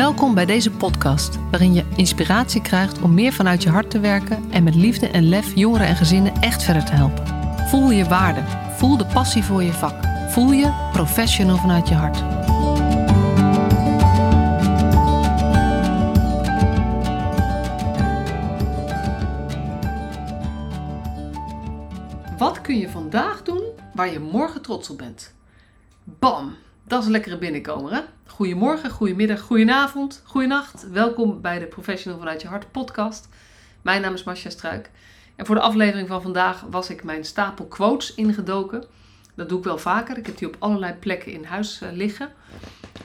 Welkom bij deze podcast, waarin je inspiratie krijgt om meer vanuit je hart te werken en met liefde en lef jongeren en gezinnen echt verder te helpen. Voel je waarde, voel de passie voor je vak, voel je professional vanuit je hart. Wat kun je vandaag doen waar je morgen trots op bent? Bam! Dat is een lekkere binnenkomer, hè? Goedemorgen, goedemiddag, goedenavond, goedenacht. Welkom bij de Professional vanuit je hart podcast. Mijn naam is Marcia Struik. En voor de aflevering van vandaag was ik mijn stapel quotes ingedoken. Dat doe ik wel vaker. Ik heb die op allerlei plekken in huis uh, liggen.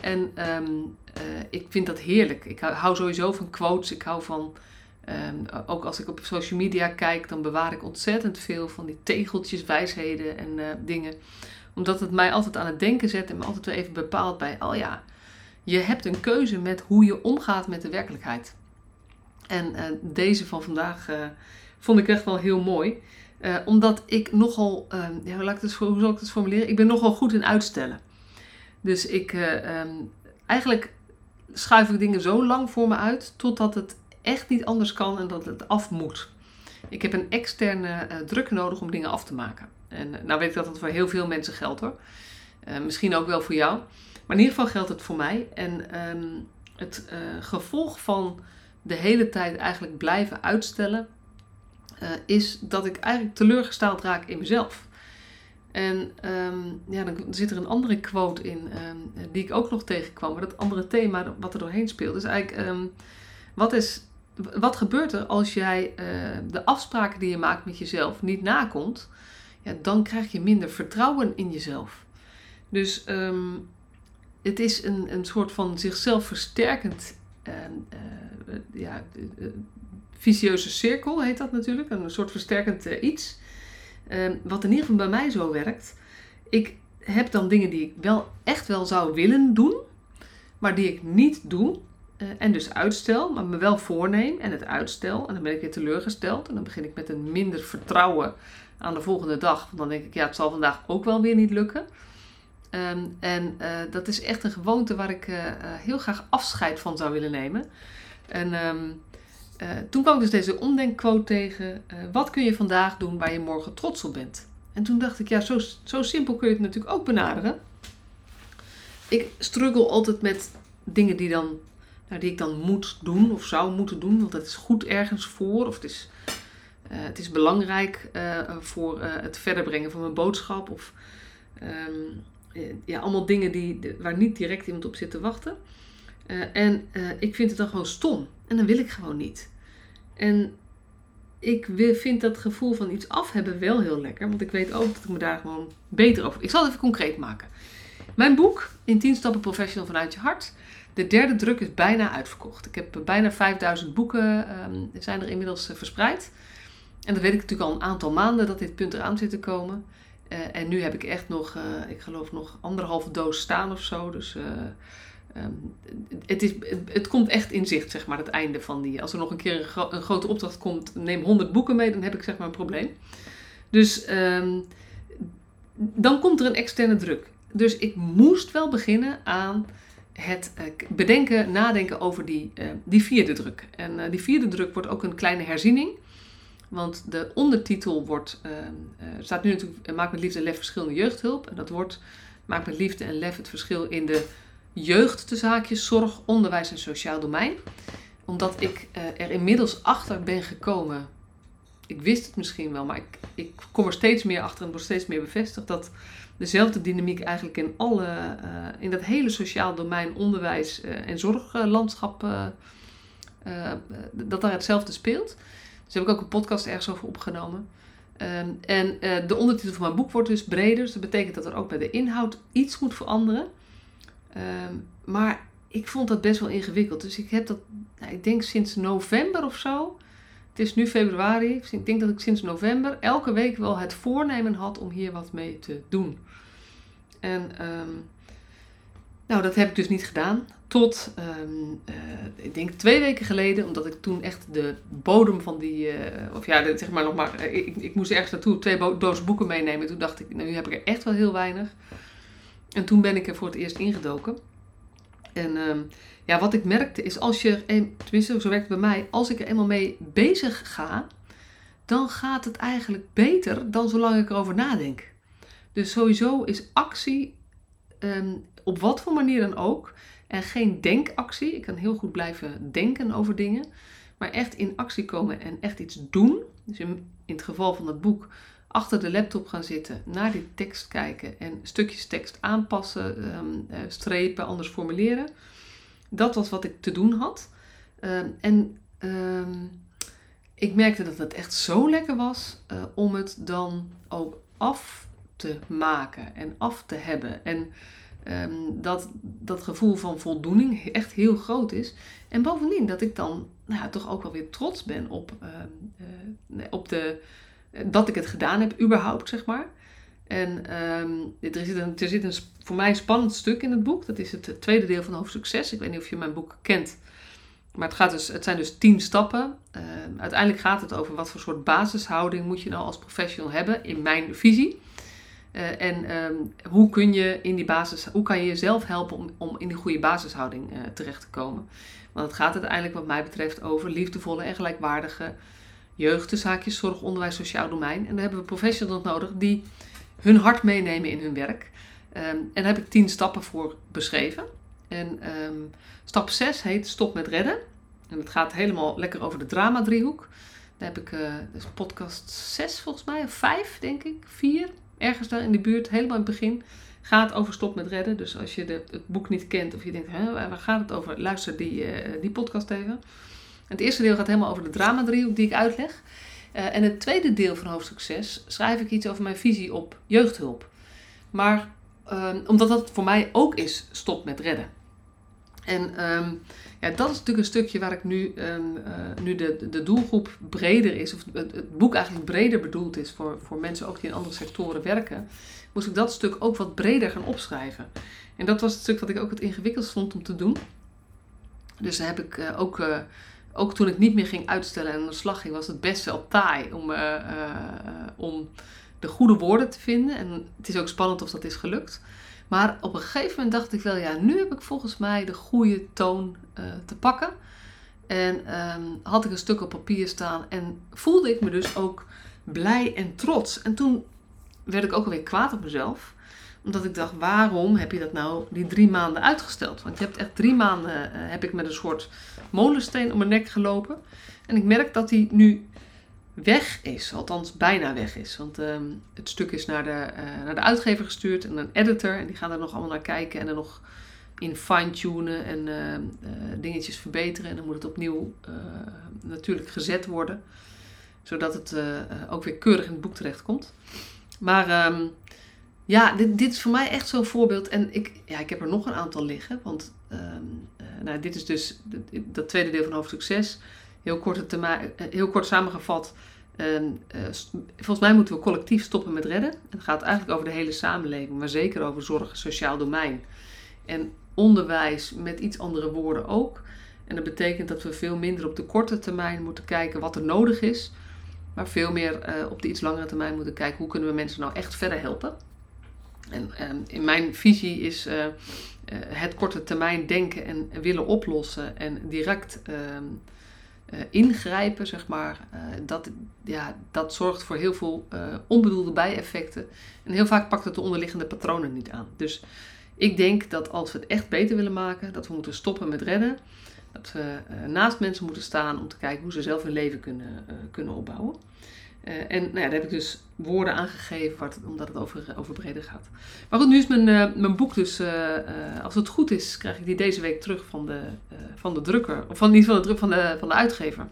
En um, uh, ik vind dat heerlijk. Ik hou sowieso van quotes. Ik hou van, um, ook als ik op social media kijk, dan bewaar ik ontzettend veel van die tegeltjes, wijsheden en uh, dingen omdat het mij altijd aan het denken zet en me altijd weer even bepaalt bij, oh ja, je hebt een keuze met hoe je omgaat met de werkelijkheid. En uh, deze van vandaag uh, vond ik echt wel heel mooi. Uh, omdat ik nogal, ja, hoe, zal ik het formuleren? Ik ben nogal goed in uitstellen. Dus ik, um, eigenlijk schuif ik dingen zo lang voor me uit totdat het echt niet anders kan en dat het af moet. Ik heb een externe druk nodig om dingen af te maken. En nou weet ik dat dat voor heel veel mensen geldt hoor. misschien ook wel voor jou. Maar in ieder geval geldt het voor mij. En um, het uh, gevolg van de hele tijd eigenlijk blijven uitstellen, uh, is dat ik eigenlijk teleurgesteld raak in mezelf. En um, ja, dan zit er een andere quote in um, die ik ook nog tegenkwam. Maar dat andere thema wat er doorheen speelt. Dus eigenlijk, wat, is, wat gebeurt er als jij uh, de afspraken die je maakt met jezelf niet nakomt? Ja, dan krijg je minder vertrouwen in jezelf. Dus het is een, een soort van zichzelf versterkend uh, uh, ja, uh, vicieuze cirkel, heet dat natuurlijk. Een soort versterkend iets. Ehm, wat in ieder geval bij mij zo werkt. Ik heb dan dingen die ik wel echt wel zou willen doen, maar die ik niet doe. en dus uitstel, maar me wel voorneem en het uitstel. En dan ben ik weer teleurgesteld. En dan begin ik met een minder vertrouwen aan de volgende dag. Want dan denk ik, ja, het zal vandaag ook wel weer niet lukken. Um, en uh, dat is echt een gewoonte waar ik uh, heel graag afscheid van zou willen nemen. En uh, toen kwam ik dus deze omdenkquote tegen. wat kun je vandaag doen waar je morgen trots op bent? En toen dacht ik, ja, zo, zo simpel kun je het natuurlijk ook benaderen. Ik struggle altijd met dingen die, dan, nou, die ik dan moet doen of zou moeten doen. Want het is goed ergens voor of het is, het is belangrijk voor het verder brengen van mijn boodschap. Of um, eh, ja, allemaal dingen die, waar niet direct iemand op zit te wachten. Uh, en uh, ik vind het dan gewoon stom. En dan wil ik gewoon niet. En ik vind dat gevoel van iets af hebben wel heel lekker. Want ik weet ook dat ik me daar gewoon beter over... Ik zal het even concreet maken. Mijn boek, In 10 stappen professional vanuit je hart. De derde druk is bijna uitverkocht. Ik heb bijna 5000 boeken um, zijn er inmiddels verspreid. En dat weet ik natuurlijk al een aantal maanden dat dit punt eraan zit te komen. Uh, en nu heb ik echt nog, uh, ik geloof nog anderhalve doos staan of zo. Dus uh, um, het, is, het, komt echt in zicht, zeg maar, het einde van die. Als er nog een keer een, gro een, grote opdracht komt, neem 100 boeken mee, dan heb ik zeg maar een probleem. Dus um, dan komt er een externe druk. Dus ik moest wel beginnen aan het bedenken, nadenken over die, die vierde druk. En die vierde druk wordt ook een kleine herziening. Want de ondertitel wordt, uh, uh, staat nu natuurlijk Maak met liefde en lef verschil in jeugdhulp. En dat wordt Maak met liefde en lef het verschil in de jeugd, de zaakjes, zorg, onderwijs en sociaal domein. Omdat ik uh, er inmiddels achter ben gekomen. Ik wist het misschien wel, maar ik, ik kom er steeds meer achter en wordt steeds meer bevestigd dat dezelfde dynamiek eigenlijk in, alle, in dat hele sociaal domein, onderwijs en zorglandschap, dat daar hetzelfde speelt. Dus heb ik ook een podcast ergens over opgenomen. Um, en uh, de ondertitel van mijn boek wordt dus breder. Dus dat betekent dat er ook bij de inhoud iets moet veranderen. Um, maar ik vond dat best wel ingewikkeld. Dus ik heb dat, nou, ik denk sinds november of zo. Het is nu februari. Ik denk dat ik sinds november elke week wel het voornemen had om hier wat mee te doen. En um, nou, dat heb ik dus niet gedaan. Tot, um, uh, ik denk twee weken geleden, omdat ik toen echt de bodem van die, uh, of ja, zeg maar nog maar, eh, ik, ik moest ergens naartoe twee dozen boeken meenemen. Toen dacht ik, nou, nu heb ik er echt wel heel weinig. En toen ben ik er voor het eerst ingedoken. En ehm, ja, wat ik merkte is als je, tenminste zo werkt het bij mij, als ik er eenmaal mee bezig ga, dan gaat het eigenlijk beter dan zolang ik erover nadenk. Dus sowieso is actie ehm, op wat voor manier dan ook. En geen denkactie. Ik kan heel goed blijven denken over dingen. Maar echt in actie komen en echt iets doen. Dus in, het geval van het boek achter de laptop gaan zitten, naar die tekst kijken en stukjes tekst aanpassen, um, strepen, anders formuleren. Dat was wat ik te doen had. Um, en um, ik merkte dat het echt zo lekker was uh, om het dan ook af te maken en af te hebben. En um, dat dat gevoel van voldoening echt heel groot is. En bovendien dat ik dan nou toch ook wel weer trots ben op, uh, op de, dat ik het gedaan heb, überhaupt, zeg maar. En um, er zit, een, er zit een voor mij een spannend stuk in het boek. Dat is het tweede deel van hoofdstuk 6. Ik weet niet of je mijn boek kent. Maar het, gaat dus, het zijn dus tien stappen. Uiteindelijk gaat het over wat voor soort basishouding moet je nou als professional hebben, in mijn visie. Uh, en um, hoe kun je in die basis, hoe kan je jezelf helpen om, om in die goede basishouding uh, terecht te komen? Want het gaat uiteindelijk, wat mij betreft, over liefdevolle en gelijkwaardige jeugdzaakjes, zorg, onderwijs, sociaal domein. En daar hebben we professionals nodig die hun hart meenemen in hun werk. Um, en daar heb ik tien stappen voor beschreven. En um, stap 6 heet Stop met redden. En het gaat helemaal lekker over de drama-driehoek. Daar heb ik, dat is podcast 6 volgens mij, of 5 denk ik, 4. Ergens daar in de buurt, helemaal in het begin, gaat over Stop met redden. Dus als je de, het boek niet kent of je denkt, Hè, waar gaat het over, luister die, uh, die podcast even. En het eerste deel gaat helemaal over de drama-driehoek die ik uitleg. Uh, en het tweede deel van hoofdstuk 6 schrijf ik iets over mijn visie op jeugdhulp. Maar um, omdat dat voor mij ook is stop met redden. En um, ja, dat is natuurlijk een stukje waar ik nu, um, uh, nu de, de doelgroep breder is, of het, het, boek eigenlijk breder bedoeld is voor, voor mensen ook die in andere sectoren werken, moest ik dat stuk ook wat breder gaan opschrijven. En dat was het stuk wat ik ook het ingewikkeldst vond om te doen. Dus heb ik uh, ook, uh, ook toen ik niet meer ging uitstellen en aan de slag ging, was het best wel taai om, om de goede woorden te vinden. En het is ook spannend of dat is gelukt. Maar op een gegeven moment dacht ik wel, ja, nu heb ik volgens mij de goede toon uh, te pakken. En um, had ik een stuk op papier staan en voelde ik me dus ook blij en trots. En toen werd ik ook alweer kwaad op mezelf. Omdat ik dacht, waarom heb je dat nou die drie maanden uitgesteld? Want je hebt echt drie maanden, uh, heb ik met een soort molensteen om mijn nek gelopen. En ik merk dat die nu weg is, althans bijna weg is. Want um, het stuk is naar de, uh, naar de uitgever gestuurd en een editor. En die gaan er nog allemaal naar kijken en er nog in fine-tunen en uh, uh, dingetjes verbeteren. En dan moet het opnieuw natuurlijk gezet worden. Zodat het ook weer keurig in het boek terechtkomt. Maar um, ja, dit, dit, is voor mij echt zo'n voorbeeld. En ik, ja, ik heb er nog een aantal liggen. Want nou, dit is dus dat tweede deel van hoofdstuk 6 heel, korte termijn, heel kort samengevat. Uh, uh, volgens mij moeten we collectief stoppen met redden. Het gaat eigenlijk over de hele samenleving, maar zeker over zorg, sociaal domein. En onderwijs met iets andere woorden ook. En dat betekent dat we veel minder op de korte termijn moeten kijken wat er nodig is. Maar veel meer uh, op de iets langere termijn moeten kijken hoe kunnen we mensen nou echt verder helpen. En ehm, in mijn visie is het korte termijn denken en willen oplossen en direct ehm, uh, ingrijpen, zeg maar, uh, dat, ja, dat zorgt voor heel veel uh, onbedoelde bijeffecten. En heel vaak pakt het de onderliggende patronen niet aan. Dus ik denk dat als we het echt beter willen maken, dat we moeten stoppen met redden. Dat we naast mensen moeten staan om te kijken hoe ze zelf hun leven kunnen, kunnen opbouwen. Uh, en nou ja, daar heb ik dus woorden aangegeven, omdat het over, over breder gaat. Maar goed, nu is mijn, uh, mijn boek dus, als het goed is, krijg ik die deze week terug van de, van de drukker. Of van, niet van de druk, van de, van de uitgever.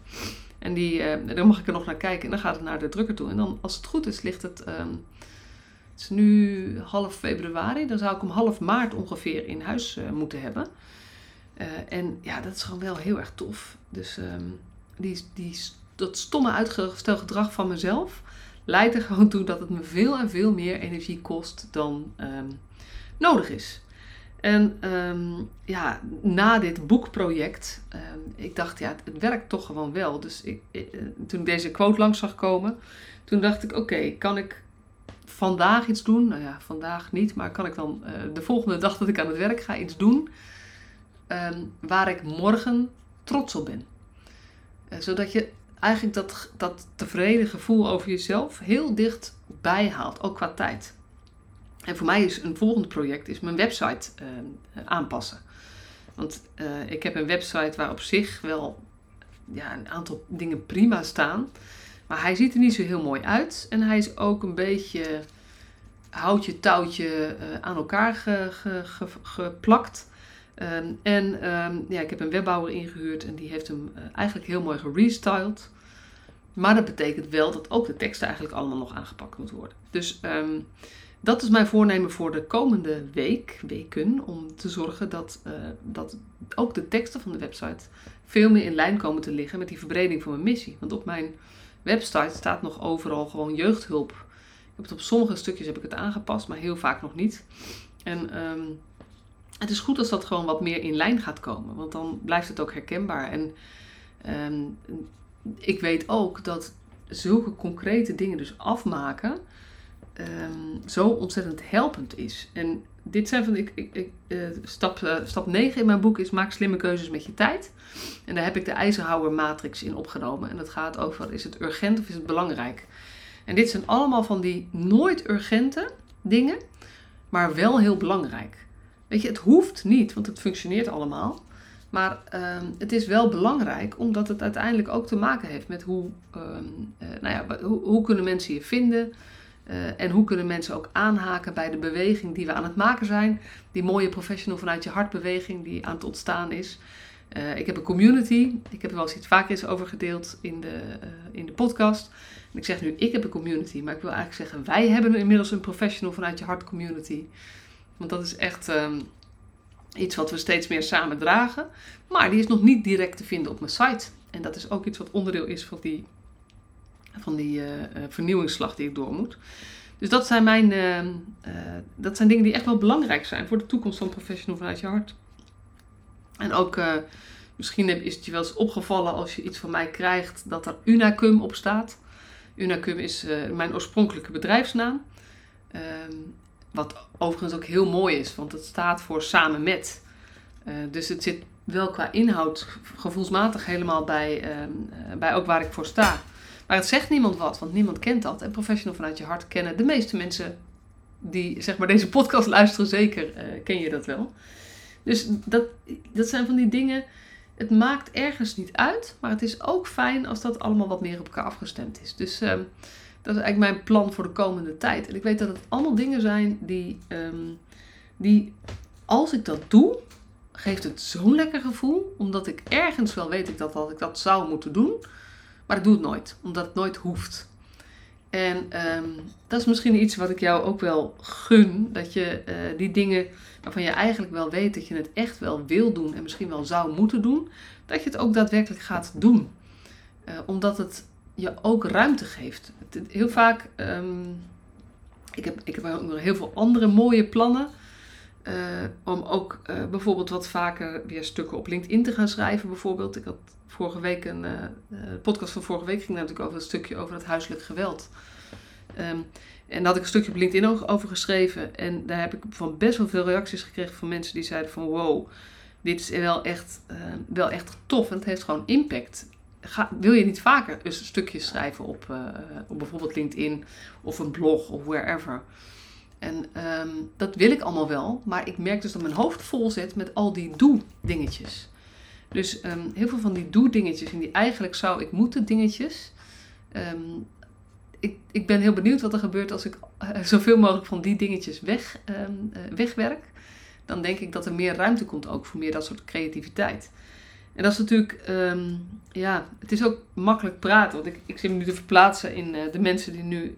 En die, dan mag ik er nog naar kijken en dan gaat het naar de drukker toe. En dan, als het goed is, ligt het, um, het is nu half februari. Dan zou ik om half maart ongeveer in huis moeten hebben. en ja, dat is gewoon wel heel erg tof. Dus um, die, die dat stomme uitgesteld gedrag van mezelf leidt er gewoon toe dat het me veel en veel meer energie kost dan um, nodig is. En um, ja, na dit boekproject, um, ik dacht, ja, het werkt toch gewoon wel. Dus ik, ik, eh, toen ik deze quote langs zag komen, toen dacht ik, oké, kan ik vandaag iets doen? Nou ja, vandaag niet, maar kan ik dan uh, de volgende dag dat ik aan het werk ga iets doen ehm, waar ik morgen trots op ben. Eh, zodat je eigenlijk dat, dat tevreden gevoel over jezelf heel dicht bijhaalt, ook qua tijd. En voor mij is een volgend project is mijn website ehm, aanpassen. Want uh, ik heb een website waar op zich wel ja, een aantal dingen prima staan. Maar hij ziet er niet zo heel mooi uit. En hij is ook een beetje houtje touwtje aan elkaar ge, ge, ge, geplakt. Um, en um, ja, ik heb een webbouwer ingehuurd en die heeft hem eigenlijk heel mooi gerestyled. Maar dat betekent wel dat ook de teksten eigenlijk allemaal nog aangepakt moeten worden. Dus um, dat is mijn voornemen voor de komende week, weken, om te zorgen dat, uh, dat ook de teksten van de website veel meer in lijn komen te liggen met die verbreding van mijn missie. Want op mijn website staat nog overal gewoon jeugdhulp. Ik heb het op sommige stukjes heb ik het aangepast, maar heel vaak nog niet. En um, het is goed als dat gewoon wat meer in lijn gaat komen, want dan blijft het ook herkenbaar. En um, ik weet ook dat zulke concrete dingen dus afmaken um, zo ontzettend helpend is. En dit zijn van, ik, ik, ik uh, stap, uh, stap 9 in mijn boek is maak slimme keuzes met je tijd. En daar heb ik de Eisenhower matrix in opgenomen. En dat gaat over, is het urgent of is het belangrijk? En dit zijn allemaal van die nooit urgente dingen, maar wel heel belangrijk. Weet je, het hoeft niet, want het functioneert allemaal. Maar um, het is wel belangrijk, omdat het uiteindelijk ook te maken heeft met hoe, um, uh, nou ja, hoe, kunnen mensen je vinden. Uh, en hoe kunnen mensen ook aanhaken bij de beweging die we aan het maken zijn. Die mooie professional vanuit je hartbeweging die aan het ontstaan is. Uh, ik heb een community. Ik heb er wel eens iets vaker eens over gedeeld in de, in de podcast. Ik zeg nu, ik heb een community. Maar ik wil eigenlijk zeggen, wij hebben inmiddels een professional vanuit je hart community. Want dat is echt um, iets wat we steeds meer samen dragen. Maar die is nog niet direct te vinden op mijn site. En dat is ook iets wat onderdeel is van die van die uh, vernieuwingsslag die ik door moet. Dus dat zijn, mijn, uh, dat zijn dingen die echt wel belangrijk zijn voor de toekomst van Professional vanuit je hart. En ook, misschien is het je wel eens opgevallen als je iets van mij krijgt dat er Unacum op staat. Unacum is mijn oorspronkelijke bedrijfsnaam. Ehm, wat overigens ook heel mooi is, want het staat voor samen met. dus het zit wel qua inhoud gevoelsmatig helemaal bij, ehm, bij ook waar ik voor sta. Maar het zegt niemand wat, want niemand kent dat. En professional vanuit je hart kennen de meeste mensen die zeg maar, deze podcast luisteren, zeker uh, ken je dat wel. Dus dat, dat zijn van die dingen. Het maakt ergens niet uit, maar het is ook fijn als dat allemaal wat meer op elkaar afgestemd is. Dus uh, dat is eigenlijk mijn plan voor de komende tijd. En ik weet dat het allemaal dingen zijn die, um, die als ik dat doe, geeft het zo'n lekker gevoel. Omdat ik ergens wel weet ik dat, dat ik dat zou moeten doen. Maar ik doe het nooit, omdat het nooit hoeft. En um, dat is misschien iets wat ik jou ook wel gun. Dat je uh, die dingen waarvan je eigenlijk wel weet dat je het echt wel wil doen en misschien wel zou moeten doen, dat je het ook daadwerkelijk gaat doen. Uh, omdat het je ook ruimte geeft. Heel vaak, um, ik, heb, ik heb ook nog heel veel andere mooie plannen. Uh, om ook bijvoorbeeld wat vaker weer stukken op LinkedIn te gaan schrijven. Bijvoorbeeld, ik had vorige week een uh, podcast van vorige week ging natuurlijk over het stukje over het huiselijk geweld. Um, en daar had ik een stukje op LinkedIn over geschreven. En daar heb ik van best wel veel reacties gekregen van mensen die zeiden van wow, dit is wel echt, wel echt tof en het heeft gewoon impact. Ga, wil je niet vaker een stukje schrijven op, uh, op bijvoorbeeld LinkedIn of een blog of wherever? En um, dat wil ik allemaal wel, maar ik merk dus dat mijn hoofd vol zit met al die doe-dingetjes. Dus um, heel veel van die doe-dingetjes en die eigenlijk zou ik moeten dingetjes. Um, ik, ik ben heel benieuwd wat er gebeurt als ik uh, zoveel mogelijk van die dingetjes weg, uh, wegwerk. Dan denk ik dat er meer ruimte komt ook voor meer dat soort creativiteit. En dat is natuurlijk, ja, het is ook makkelijk praten. Want ik, ik zit me nu te verplaatsen in uh, de mensen die nu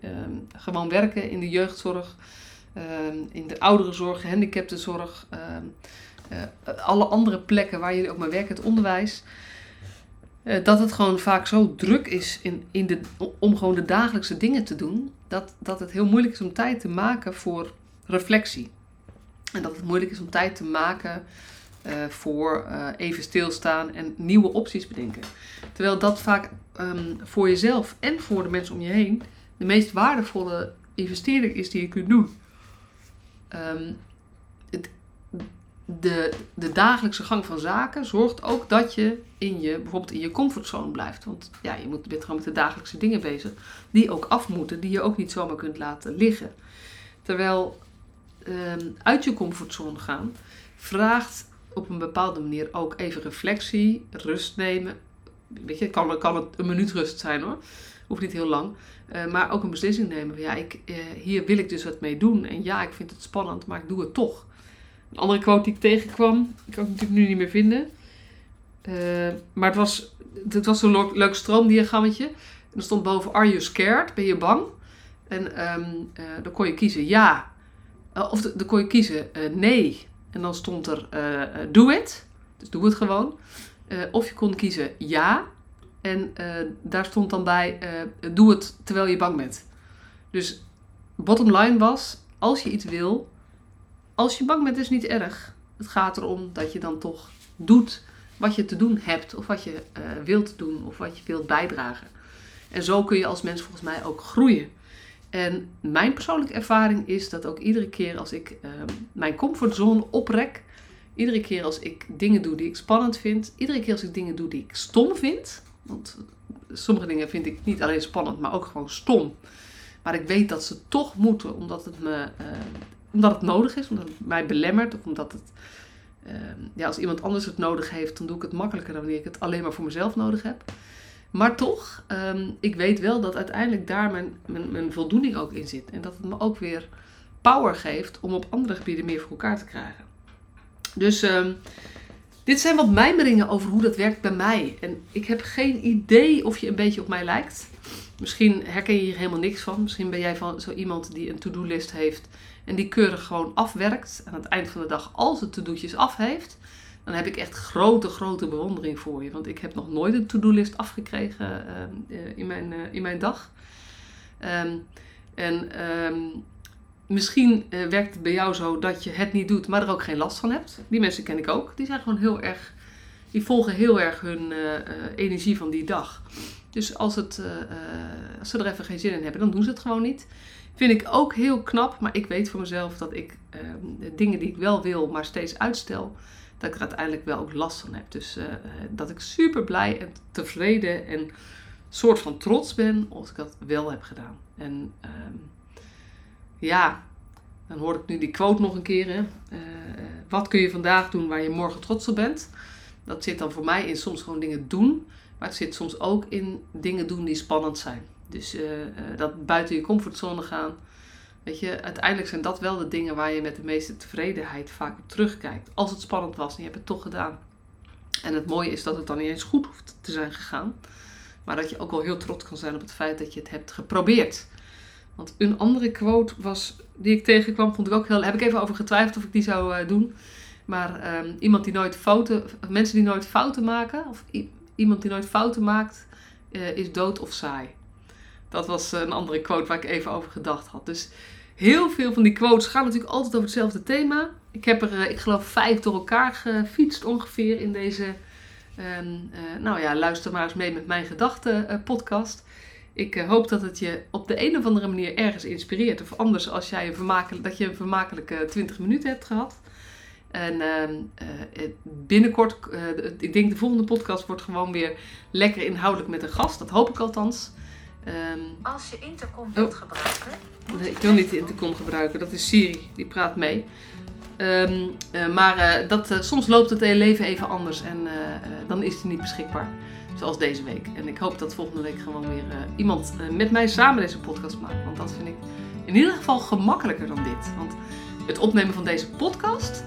gewoon werken in de jeugdzorg, in de ouderenzorg, gehandicaptenzorg. Uh, alle andere plekken waar jullie ook maar werken, het onderwijs. Uh, dat het gewoon vaak zo druk is in, in de, om gewoon de dagelijkse dingen te doen. Dat, dat het heel moeilijk is om tijd te maken voor reflectie. En dat het moeilijk is om tijd te maken uh, voor even stilstaan en nieuwe opties bedenken. Terwijl dat vaak um, voor jezelf en voor de mensen om je heen de meest waardevolle investering is die je kunt doen. Um, het, de, de dagelijkse gang van zaken zorgt ook dat je, in je bijvoorbeeld in je comfortzone blijft. Want ja, je moet, bent gewoon met de dagelijkse dingen bezig die ook af moeten, die je ook niet zomaar kunt laten liggen. Terwijl ehm, uit je comfortzone gaan vraagt op een bepaalde manier ook even reflectie, rust nemen. Weet je, kan, kan het een minuut rust zijn hoor. Hoeft niet heel lang. Uh, maar ook een beslissing nemen. Ja, ik, uh, hier wil ik dus wat mee doen. En ja, ik vind het spannend, maar ik doe het toch. Een andere quote die ik tegenkwam, ik kan het natuurlijk nu niet meer vinden. Uh, maar het was, het was zo'n leuk stroomdiagrammetje. En er stond boven, are you scared? Ben je bang? En um, dan kon je kiezen ja. of dan kon je kiezen nee. En dan stond er do it. Dus doe het gewoon. of je kon kiezen ja. En daar stond dan bij doe het terwijl je bang bent. Dus bottom line was, als je iets wil, als je bang bent, is niet erg. Het gaat erom dat je dan toch doet wat je te doen hebt, of wat je uh, wilt doen, of wat je wilt bijdragen. En zo kun je als mens volgens mij ook groeien. En mijn persoonlijke ervaring is dat ook iedere keer als ik uh, mijn comfortzone oprek, iedere keer als ik dingen doe die ik spannend vind, iedere keer als ik dingen doe die ik stom vind, want sommige dingen vind ik niet alleen spannend, maar ook gewoon stom. Maar ik weet dat ze toch moeten, omdat het me uh, omdat het nodig is, omdat het mij belemmert. Of omdat het, uh, ja, als iemand anders het nodig heeft, dan doe ik het makkelijker dan wanneer ik het alleen maar voor mezelf nodig heb. Maar toch, um, ik weet wel dat uiteindelijk daar mijn, mijn, mijn, voldoening ook in zit. En dat het me ook weer power geeft om op andere gebieden meer voor elkaar te krijgen. Dus um, dit zijn wat mijmeringen over hoe dat werkt bij mij. En ik heb geen idee of je een beetje op mij lijkt. Misschien herken je hier helemaal niks van. Misschien ben jij van zo iemand die een to-do-list heeft en die keurig gewoon afwerkt. Aan het eind van de dag, als het to-do'tjes af heeft, dan heb ik echt grote, grote bewondering voor je. Want ik heb nog nooit een to-do-list afgekregen uh, in, mijn, uh, in mijn dag. Um, en um, misschien uh, werkt het bij jou zo dat je het niet doet, maar er ook geen last van hebt. Die mensen ken ik ook. Die zijn gewoon heel erg, die volgen heel erg hun energie van die dag. Dus als, het, als ze er even geen zin in hebben, dan doen ze het gewoon niet. Vind ik ook heel knap, maar ik weet voor mezelf dat ik dingen die ik wel wil, maar steeds uitstel, dat ik er uiteindelijk wel ook last van heb. Dus uh, dat ik super blij en tevreden en soort van trots ben als ik dat wel heb gedaan. En uh, ja, dan hoor ik nu die quote nog een keer. Eh, wat kun je vandaag doen waar je morgen trots op bent? Dat zit dan voor mij in soms gewoon dingen doen, maar het zit soms ook in dingen doen die spannend zijn. Dus dat buiten je comfortzone gaan. Weet je, uiteindelijk zijn dat wel de dingen waar je met de meeste tevredenheid vaak op terugkijkt. Als het spannend was en je hebt het toch gedaan. En het mooie is dat het dan niet eens goed hoeft te zijn gegaan. Maar dat je ook wel heel trots kan zijn op het feit dat je het hebt geprobeerd. Want een andere quote was, die ik tegenkwam, vond ik ook heel. Heb ik even over getwijfeld of ik die zou uh, doen. Maar um, iemand die nooit fouten. Mensen die nooit fouten maken. Of iemand die nooit fouten maakt. Uh, is dood of saai. Dat was een andere quote waar ik even over gedacht had. Dus heel veel van die quotes gaan natuurlijk altijd over hetzelfde thema. Ik heb er, eh, ik geloof, vijf door elkaar gefietst ongeveer in deze. Um, uh, nou ja, luister maar eens mee met mijn gedachten uh, podcast. Ik hoop dat het je op de een of andere manier ergens inspireert. Of anders als jij een vermakelijk, dat je een vermakelijke 20 minuten hebt gehad. En uh, binnenkort, ik denk de volgende podcast wordt gewoon weer lekker inhoudelijk met een gast. Dat hoop ik althans. Um, Als je intercom wilt oh. gebruiken. Nee, ik wil niet de intercom gebruiken, dat is Siri, die praat mee. Um, uh, maar uh, dat, uh, soms loopt het leven even anders en dan is die niet beschikbaar. Zoals deze week. En ik hoop dat volgende week gewoon weer iemand met mij samen deze podcast maakt. Want dat vind ik in ieder geval gemakkelijker dan dit. Want het opnemen van deze podcast,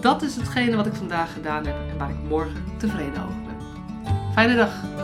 dat is hetgene wat ik vandaag gedaan heb en waar ik morgen tevreden over ben. Fijne dag!